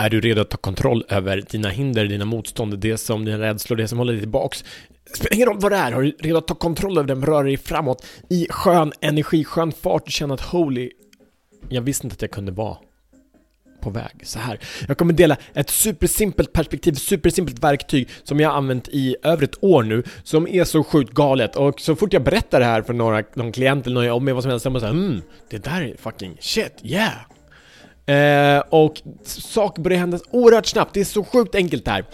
Är du redo att ta kontroll över dina hinder, dina motstånd, det som dina rädslor, det som håller dig tillbaks? Spelar ingen roll vad det är, har du redo att ta kontroll över dem, röra dig framåt i skön energi, skön fart och känna att holy, jag visste inte att jag kunde vara på väg så här. Jag kommer dela ett supersimpelt perspektiv, supersimpelt verktyg som jag har använt i över ett år nu, som är så sjukt galet och så fort jag berättar det här för några, någon klient eller någon jag med vad som helst, så såhär mm, det där är fucking shit, yeah! Eh, och saker börjar hända oerhört snabbt, det är så sjukt enkelt här.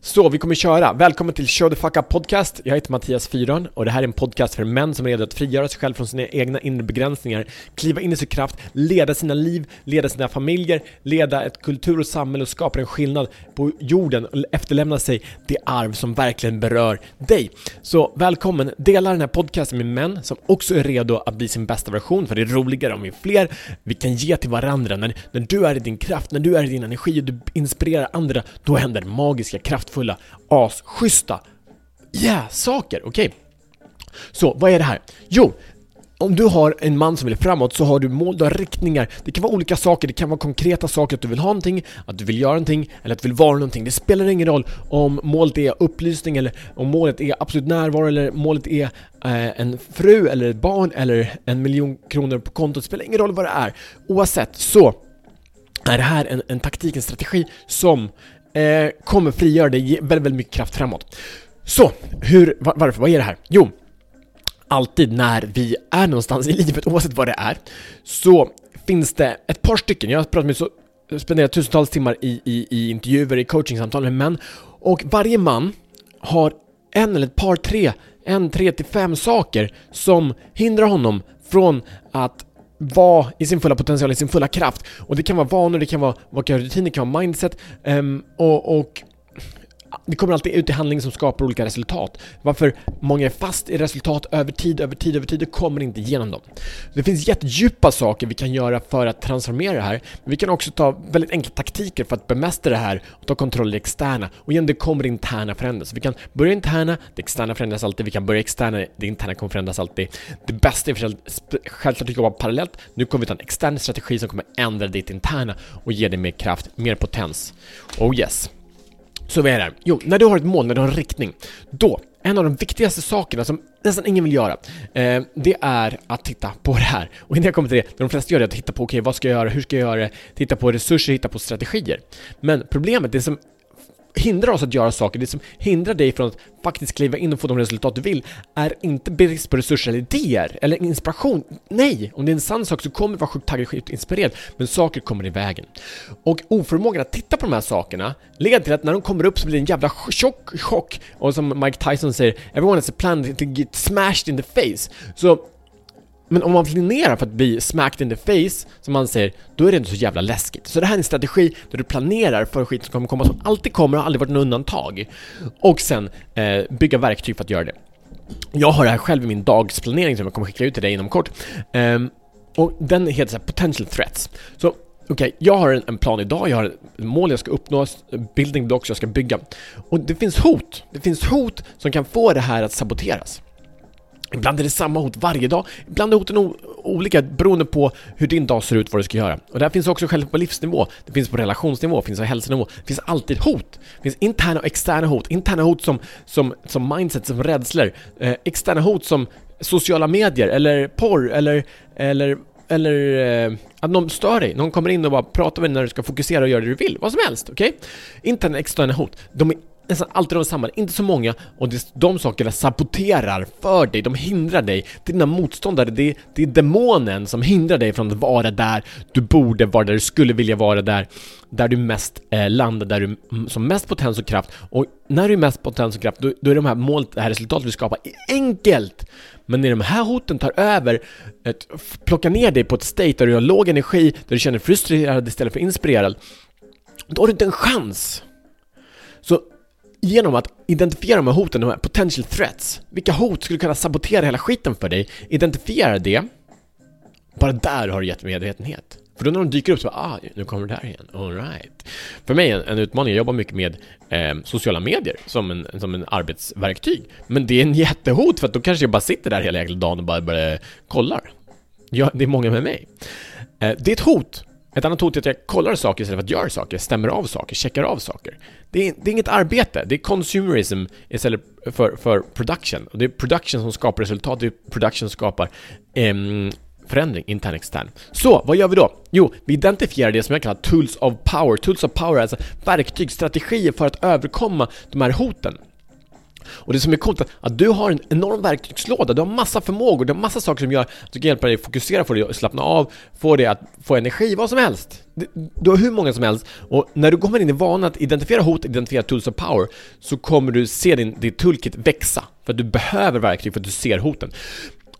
Så vi kommer köra. Välkommen till Show the Fuck Up Podcast. Jag heter Mattias Fyron och det här är en podcast för män som är redo att frigöra sig själv från sina egna inre begränsningar, kliva in i sin kraft, leda sina liv, leda sina familjer, leda ett kultur och samhälle och skapa en skillnad på jorden och efterlämna sig det arv som verkligen berör dig. Så välkommen, dela den här podcasten med män som också är redo att bli sin bästa version, för det är roligare om vi är fler, vi kan ge till varandra. När, när du är i din kraft, när du är i din energi och du inspirerar andra, då händer magiska, kraftfulla, asschyssta, yeah, saker, okej? Okay? Så, vad är det här? Jo, om du har en man som vill framåt så har du mål, du har riktningar. Det kan vara olika saker, det kan vara konkreta saker, att du vill ha någonting, att du vill göra någonting, eller att du vill vara någonting. Det spelar ingen roll om målet är upplysning, eller om målet är absolut närvaro, eller målet är eh, en fru, eller ett barn, eller en miljon kronor på kontot. Det spelar ingen roll vad det är. Oavsett så är det här en, en taktik, en strategi som eh, kommer frigöra dig väldigt, väldigt mycket kraft framåt. Så, hur, var, varför, vad är det här? Jo, alltid när vi är någonstans i livet, oavsett vad det är, så finns det ett par stycken, jag har pratat med så spenderat tusentals timmar i, i, i intervjuer, i coachingsamtal med män, och varje man har en eller ett par, tre, en, tre till fem saker som hindrar honom från att vara i sin fulla potential, i sin fulla kraft. Och det kan vara vanor, det kan vara, vad kan rutiner, det kan vara mindset um, och, och det kommer alltid ut i handling som skapar olika resultat. Varför många är fast i resultat över tid, över tid, över tid och kommer inte igenom dem. Det finns jättedjupa saker vi kan göra för att transformera det här. Men vi kan också ta väldigt enkla taktiker för att bemästra det här och ta kontroll i det externa. Och igen, det kommer interna förändras. Vi kan börja interna, det externa förändras alltid. Vi kan börja externa, det interna kommer förändras alltid. Det bästa är självklart att jobba parallellt. Nu kommer vi ta en extern strategi som kommer ändra ditt interna och ge dig mer kraft, mer potens. Oh yes. Så vad är det? Jo, när du har ett mål, när du har en riktning, då, en av de viktigaste sakerna som nästan ingen vill göra, eh, det är att titta på det här. Och innan jag kommer till det, de flesta gör det att titta på, okej, okay, vad ska jag göra, hur ska jag göra det, titta på resurser, titta på strategier. Men problemet, det som hindrar oss att göra saker, det som hindrar dig från att faktiskt kliva in och få de resultat du vill, är inte brist på resurser eller idéer eller inspiration. Nej! Om det är en sann sak så kommer du vara sjukt taggad, sjukt inspirerad, men saker kommer i vägen. Och oförmågan att titta på de här sakerna leder till att när de kommer upp så blir det en jävla chock, chock. Och som Mike Tyson säger, “Everyone has a plan to get smashed in the face”. Så men om man planerar för att bli smacked in the face, som man säger, då är det inte så jävla läskigt. Så det här är en strategi där du planerar för skit som kommer komma, som alltid kommer och har aldrig varit något undantag. Och sen eh, bygga verktyg för att göra det. Jag har det här själv i min dagsplanering som jag kommer skicka ut till dig inom kort. Eh, och den heter så här, potential threats. Så okej, okay, jag har en, en, plan idag, jag har ett mål jag ska uppnå, building blocks jag ska bygga. Och det finns hot. Det finns hot som kan få det här att saboteras. Ibland är det samma hot varje dag, ibland är hoten olika beroende på hur din dag ser ut, vad du ska göra. Och det här finns också själv på livsnivå, det finns på relationsnivå, det finns på hälsonivå, det finns alltid hot. Det finns interna och externa hot, interna hot som, som, som mindset, som rädslor, eh, externa hot som sociala medier eller porr eller, eller eller eh, att någon stör dig, någon kommer in och bara pratar med dig när du ska fokusera och göra det du vill, vad som helst, okej? Okay? Interna och externa hot, de är nästan alltid de samma, inte så många, och det, de sakerna saboterar för dig, de hindrar dig. Det är dina motståndare, det, det är demonen som hindrar dig från att vara där du borde vara, där du skulle vilja vara, där, där du mest eh, landar, där du som mest potens och kraft. Och när du är mest potens och kraft, då, då är de här målet, det här resultatet du skapar enkelt! Men när de här hoten tar över, ett, plockar ner dig på ett state där du har låg energi, där du känner frustrerad istället för inspirerad, då har du inte en chans. Så genom att identifiera de här hoten, de här potential threats, vilka hot skulle kunna sabotera hela skiten för dig, identifiera det, bara där har du gett medvetenhet. För då när de dyker upp så bara, ah, nu kommer det här igen, alright. För mig är en, en utmaning, jag jobbar mycket med eh, sociala medier som en, som en arbetsverktyg. Men det är en jättehot för att då kanske jag bara sitter där hela jäkla dagen och bara, bara kollar. Ja, det är många med mig. Eh, det är ett hot ett annat hot är att jag kollar saker istället för att göra saker, stämmer av saker, checkar av saker. Det är, det är inget arbete, det är consumerism istället för, för production. Och det är production som skapar resultat, det är production som skapar eh, förändring, intern extern. Så, vad gör vi då? Jo, vi identifierar det som jag kallar Tools of Power. Tools of Power är alltså verktyg, strategier för att överkomma de här hoten. Och det som är coolt är att du har en enorm verktygslåda, du har massa förmågor, du har massa saker som gör att du kan hjälpa dig att fokusera, få dig att slappna av, få dig att få energi, vad som helst. Du har hur många som helst och när du kommer in i vanan att identifiera hot, identifiera tools of power så kommer du se din, din toolkit växa för att du behöver verktyg för att du ser hoten.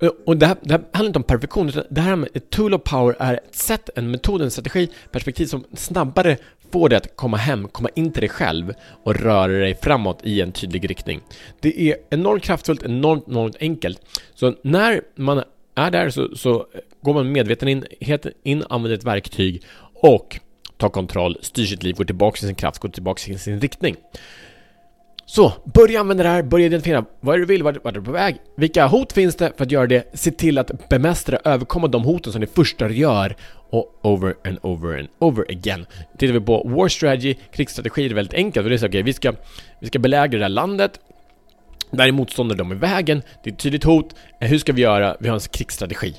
Eh, och det här, det här handlar inte om perfektion, utan det här med ett tool of power är ett sätt, en metod, en strategi, perspektiv som snabbare får dig att komma hem, komma in till dig själv och röra dig framåt i en tydlig riktning. Det är enormt kraftfullt, enormt, enormt enkelt. Så när man är där så, så går man medvetenhet in, använder ett verktyg och tar kontroll, styr sitt liv, går tillbaka till sin kraft, går tillbaka till sin riktning. Så, börja använda det här, börja identifiera vad är det du vill, vart är du på väg, vilka hot finns det för att göra det, se till att bemästra, överkomma de hoten som ni första gör och over and over and over again. Tittar vi på War Strategy, krigsstrategi, är det väldigt enkelt. Och det är så, okay, vi, ska, vi ska belägra det här landet, där är motståndare de i vägen, det är ett tydligt hot. Eh, hur ska vi göra? Vi har en krigsstrategi.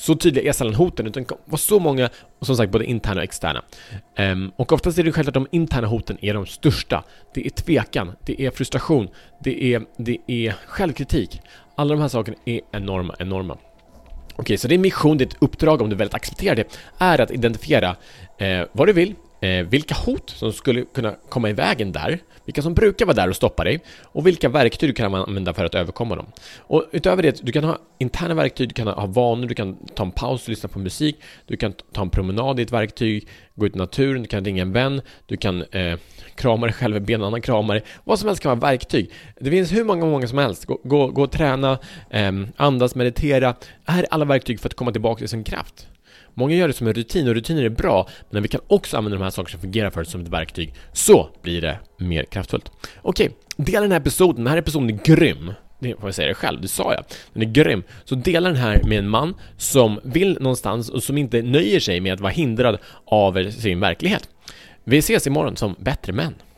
Så tydliga är sällan hoten, utan det var så många, och som sagt både interna och externa. Um, och oftast är det självklart att de interna hoten är de största. Det är tvekan, det är frustration, det är, det är självkritik. Alla de här sakerna är enorma, enorma. Okej, så din mission, ditt uppdrag, om du väldigt accepterar det, är att identifiera eh, vad du vill, eh, vilka hot som skulle kunna komma i vägen där, vilka som brukar vara där och stoppa dig och vilka verktyg du kan använda för att överkomma dem. Och utöver det, du kan ha interna verktyg, du kan ha vanor, du kan ta en paus och lyssna på musik, du kan ta en promenad i ett verktyg, gå ut i naturen, du kan ringa en vän, du kan eh, krama dig själv, be en annan kramare. Vad som helst kan vara verktyg. Det finns hur många, många som helst. Gå, gå, gå och träna, eh, andas, meditera. Det här är alla verktyg för att komma tillbaka till sin kraft. Många gör det som en rutin och rutiner är bra, men vi kan också använda de här sakerna som fungerar för oss som ett verktyg, så blir det mer kraftfullt. Okej, dela den här episoden, den här episoden är grym. Det får jag säga det själv, det sa jag. Den är grym. Så dela den här med en man som vill någonstans och som inte nöjer sig med att vara hindrad av sin verklighet. Vi ses imorgon som bättre män.